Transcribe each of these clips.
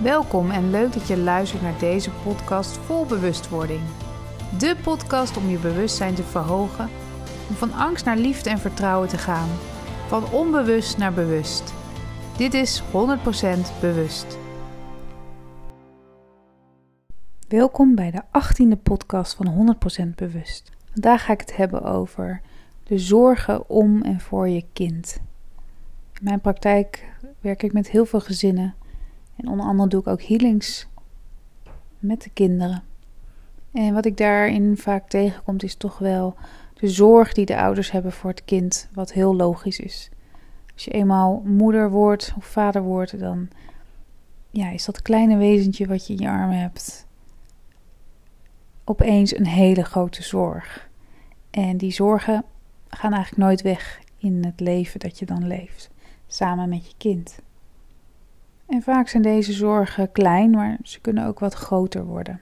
Welkom en leuk dat je luistert naar deze podcast vol bewustwording. De podcast om je bewustzijn te verhogen, om van angst naar liefde en vertrouwen te gaan, van onbewust naar bewust. Dit is 100% bewust. Welkom bij de 18e podcast van 100% bewust. Vandaag ga ik het hebben over de zorgen om en voor je kind. In mijn praktijk werk ik met heel veel gezinnen en onder andere doe ik ook healings met de kinderen. En wat ik daarin vaak tegenkomt is toch wel de zorg die de ouders hebben voor het kind, wat heel logisch is. Als je eenmaal moeder wordt of vader wordt, dan ja, is dat kleine wezentje wat je in je armen hebt opeens een hele grote zorg. En die zorgen gaan eigenlijk nooit weg in het leven dat je dan leeft, samen met je kind. En vaak zijn deze zorgen klein, maar ze kunnen ook wat groter worden.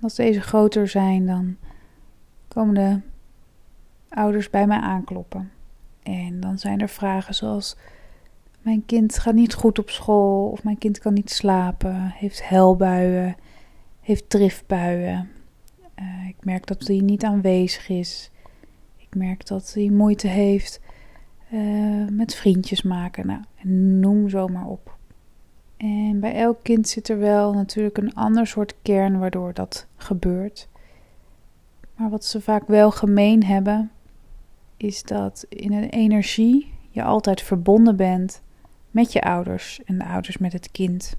Als deze groter zijn, dan komen de ouders bij mij aankloppen. En dan zijn er vragen zoals: Mijn kind gaat niet goed op school, of mijn kind kan niet slapen, heeft helbuien, heeft driftbuien. Uh, ik merk dat hij niet aanwezig is. Ik merk dat hij moeite heeft uh, met vriendjes maken. Nou, noem zo maar op. En bij elk kind zit er wel natuurlijk een ander soort kern waardoor dat gebeurt. Maar wat ze vaak wel gemeen hebben, is dat in een energie je altijd verbonden bent met je ouders en de ouders met het kind.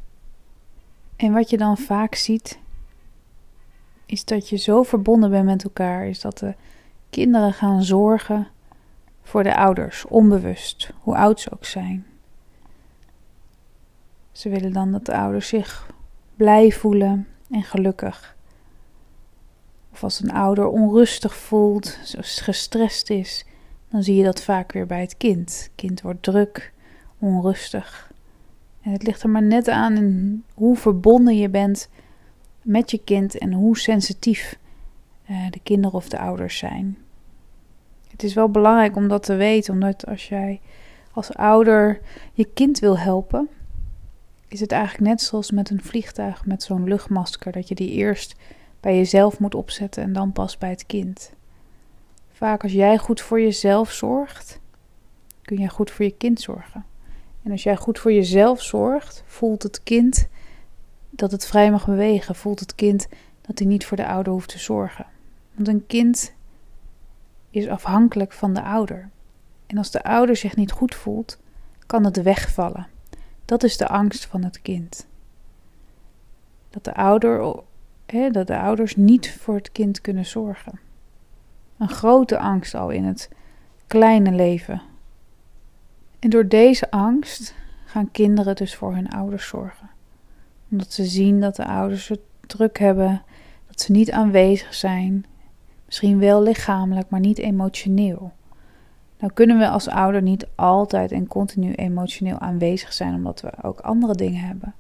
En wat je dan vaak ziet, is dat je zo verbonden bent met elkaar, is dat de kinderen gaan zorgen voor de ouders, onbewust, hoe oud ze ook zijn. Ze willen dan dat de ouders zich blij voelen en gelukkig. Of als een ouder onrustig voelt, gestrest is, dan zie je dat vaak weer bij het kind. Kind wordt druk, onrustig. En het ligt er maar net aan in hoe verbonden je bent met je kind en hoe sensitief uh, de kinderen of de ouders zijn. Het is wel belangrijk om dat te weten, omdat als jij als ouder je kind wil helpen, is het eigenlijk net zoals met een vliegtuig met zo'n luchtmasker, dat je die eerst bij jezelf moet opzetten en dan pas bij het kind. Vaak als jij goed voor jezelf zorgt, kun jij goed voor je kind zorgen. En als jij goed voor jezelf zorgt, voelt het kind dat het vrij mag bewegen, voelt het kind dat hij niet voor de ouder hoeft te zorgen. Want een kind is afhankelijk van de ouder. En als de ouder zich niet goed voelt, kan het wegvallen. Dat is de angst van het kind. Dat de, ouder, hè, dat de ouders niet voor het kind kunnen zorgen. Een grote angst al in het kleine leven. En door deze angst gaan kinderen dus voor hun ouders zorgen. Omdat ze zien dat de ouders het druk hebben, dat ze niet aanwezig zijn. Misschien wel lichamelijk, maar niet emotioneel. Nou kunnen we als ouder niet altijd en continu emotioneel aanwezig zijn, omdat we ook andere dingen hebben.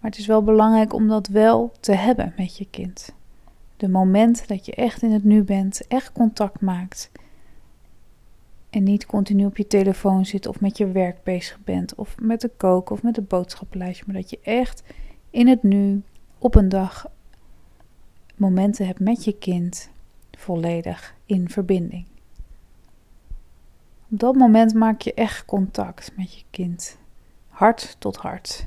Maar het is wel belangrijk om dat wel te hebben met je kind. De moment dat je echt in het nu bent, echt contact maakt. En niet continu op je telefoon zit of met je werk bezig bent, of met de koken of met de boodschappenlijstje, maar dat je echt in het nu op een dag momenten hebt met je kind volledig in verbinding. Op dat moment maak je echt contact met je kind. Hart tot hart.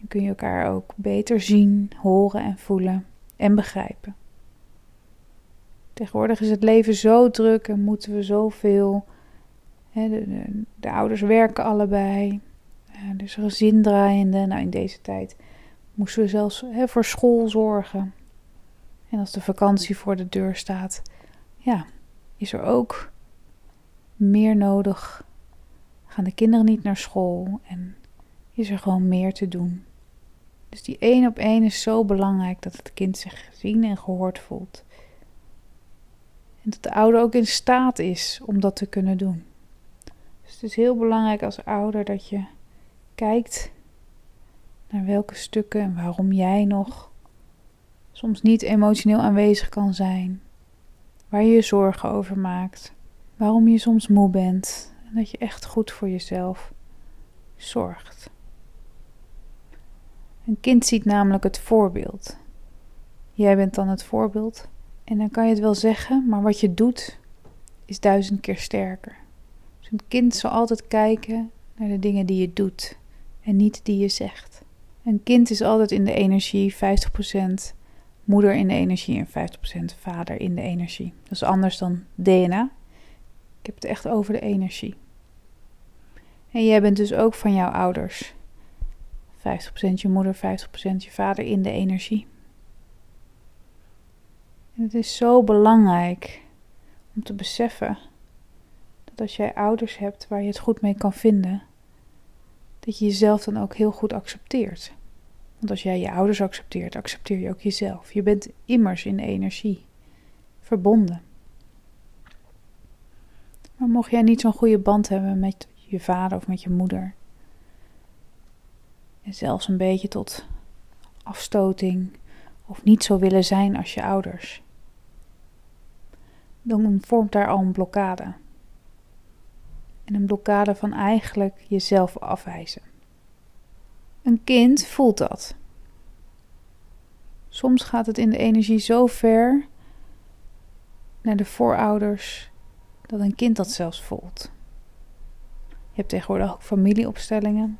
En kun je elkaar ook beter zien, horen en voelen en begrijpen. Tegenwoordig is het leven zo druk en moeten we zoveel. Hè, de, de, de, ouders werken allebei. Er is gezin draaiende. Nou, in deze tijd moesten we zelfs voor school zorgen. En als de vakantie voor de deur staat, ja, is er ook meer nodig. Gaan de kinderen niet naar school en is er gewoon meer te doen. Dus die één op één is zo belangrijk dat het kind zich gezien en gehoord voelt. En dat de ouder ook in staat is om dat te kunnen doen. Dus het is heel belangrijk als ouder dat je kijkt naar welke stukken en waarom jij nog soms niet emotioneel aanwezig kan zijn, waar je je zorgen over maakt, waarom je soms moe bent en dat je echt goed voor jezelf zorgt. Een kind ziet namelijk het voorbeeld. Jij bent dan het voorbeeld. En dan kan je het wel zeggen, maar wat je doet is duizend keer sterker. Dus een kind zal altijd kijken naar de dingen die je doet en niet die je zegt. Een kind is altijd in de energie 50% moeder in de energie en 50% vader in de energie. Dat is anders dan DNA. Ik heb het echt over de energie. En jij bent dus ook van jouw ouders. 50% je moeder, 50% je vader in de energie. En het is zo belangrijk om te beseffen dat als jij ouders hebt waar je het goed mee kan vinden, dat je jezelf dan ook heel goed accepteert. Want als jij je ouders accepteert, accepteer je ook jezelf. Je bent immers in de energie verbonden. Maar mocht jij niet zo'n goede band hebben met je vader of met je moeder, en zelfs een beetje tot afstoting of niet zo willen zijn als je ouders, dan vormt daar al een blokkade. En een blokkade van eigenlijk jezelf afwijzen. Een kind voelt dat. Soms gaat het in de energie zo ver naar de voorouders dat een kind dat zelfs voelt. Je hebt tegenwoordig ook familieopstellingen,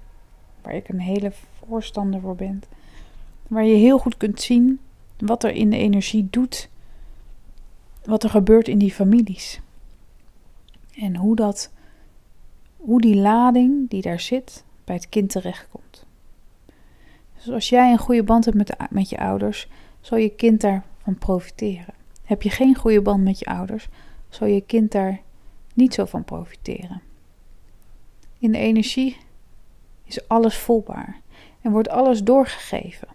waar ik een hele voorstander voor ben, waar je heel goed kunt zien wat er in de energie doet, wat er gebeurt in die families. En hoe dat, hoe die lading die daar zit, bij het kind terechtkomt. Dus als jij een goede band hebt met, met je ouders, zal je kind daarvan profiteren. Heb je geen goede band met je ouders, zal je kind daar niet zo van profiteren. In de energie is alles voelbaar en wordt alles doorgegeven.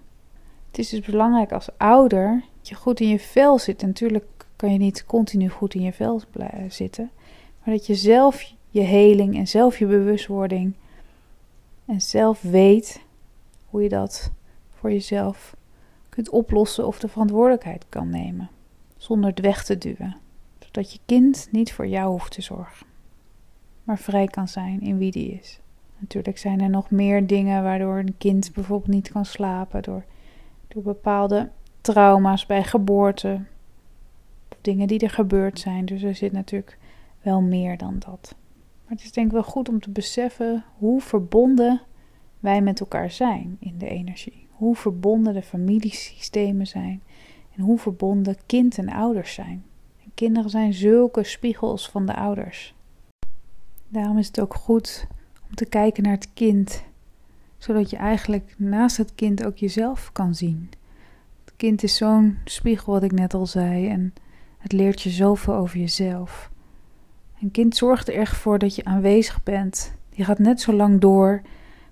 Het is dus belangrijk als ouder dat je goed in je vel zit. natuurlijk kan je niet continu goed in je vel zitten, maar dat je zelf je heling en zelf je bewustwording en zelf weet hoe je dat voor jezelf kunt oplossen of de verantwoordelijkheid kan nemen, zonder het weg te duwen, zodat je kind niet voor jou hoeft te zorgen, maar vrij kan zijn in wie die is. Natuurlijk zijn er nog meer dingen waardoor een kind bijvoorbeeld niet kan slapen, door, door bepaalde trauma's bij geboorte, dingen die er gebeurd zijn. Dus er zit natuurlijk wel meer dan dat. Maar het is denk ik wel goed om te beseffen hoe verbonden wij met elkaar zijn in de energie. Hoe verbonden de familiesystemen zijn en hoe verbonden kind en ouders zijn. En kinderen zijn zulke spiegels van de ouders. Daarom is het ook goed om te kijken naar het kind, zodat je eigenlijk naast het kind ook jezelf kan zien. Het kind is zo'n spiegel, wat ik net al zei, en het leert je zoveel over jezelf. Een kind zorgt er echt voor dat je aanwezig bent. Die gaat net zo lang door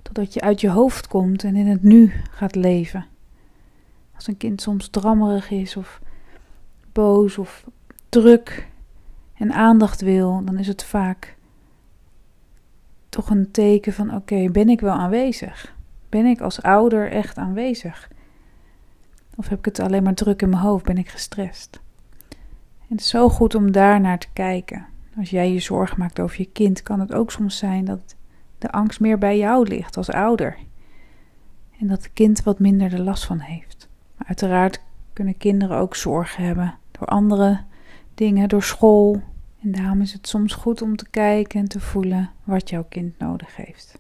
totdat je uit je hoofd komt en in het nu gaat leven. Als een kind soms drammerig is of boos of druk en aandacht wil, dan is het vaak toch een teken van: oké, ben ik wel aanwezig? Ben ik als ouder echt aanwezig? Of heb ik het alleen maar druk in mijn hoofd? Ben ik gestrest? En het is zo goed om daar naar te kijken. Als jij je zorgen maakt over je kind, kan het ook soms zijn dat de angst meer bij jou ligt als ouder. En dat het kind wat minder de last van heeft. Maar uiteraard kunnen kinderen ook zorgen hebben door andere dingen, door school. En daarom is het soms goed om te kijken en te voelen wat jouw kind nodig heeft.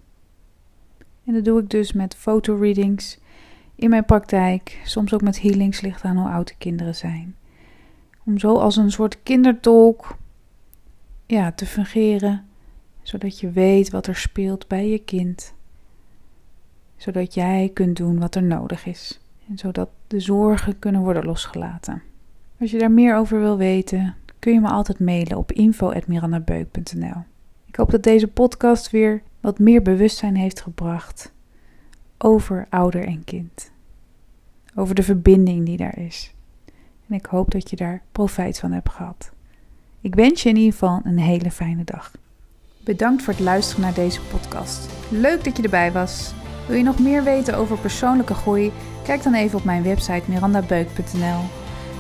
En dat doe ik dus met fotoreadings in mijn praktijk, soms ook met healings, ligt aan hoe oud de kinderen zijn. Om zo als een soort kindertolk ja, te fungeren zodat je weet wat er speelt bij je kind, zodat jij kunt doen wat er nodig is en zodat de zorgen kunnen worden losgelaten. Als je daar meer over wil weten, kun je me altijd mailen op info.mirandabeuk.nl. Ik hoop dat deze podcast weer wat meer bewustzijn heeft gebracht over ouder en kind. Over de verbinding die daar is. En ik hoop dat je daar profijt van hebt gehad. Ik wens je in ieder geval een hele fijne dag. Bedankt voor het luisteren naar deze podcast. Leuk dat je erbij was. Wil je nog meer weten over persoonlijke groei? Kijk dan even op mijn website mirandabeuk.nl.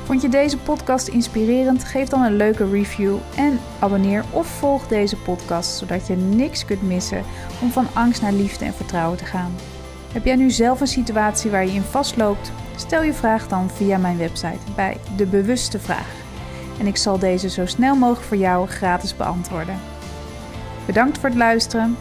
Vond je deze podcast inspirerend? Geef dan een leuke review en abonneer of volg deze podcast zodat je niks kunt missen om van angst naar liefde en vertrouwen te gaan. Heb jij nu zelf een situatie waar je in vastloopt? Stel je vraag dan via mijn website bij De Bewuste Vraag. En ik zal deze zo snel mogelijk voor jou gratis beantwoorden. Bedankt voor het luisteren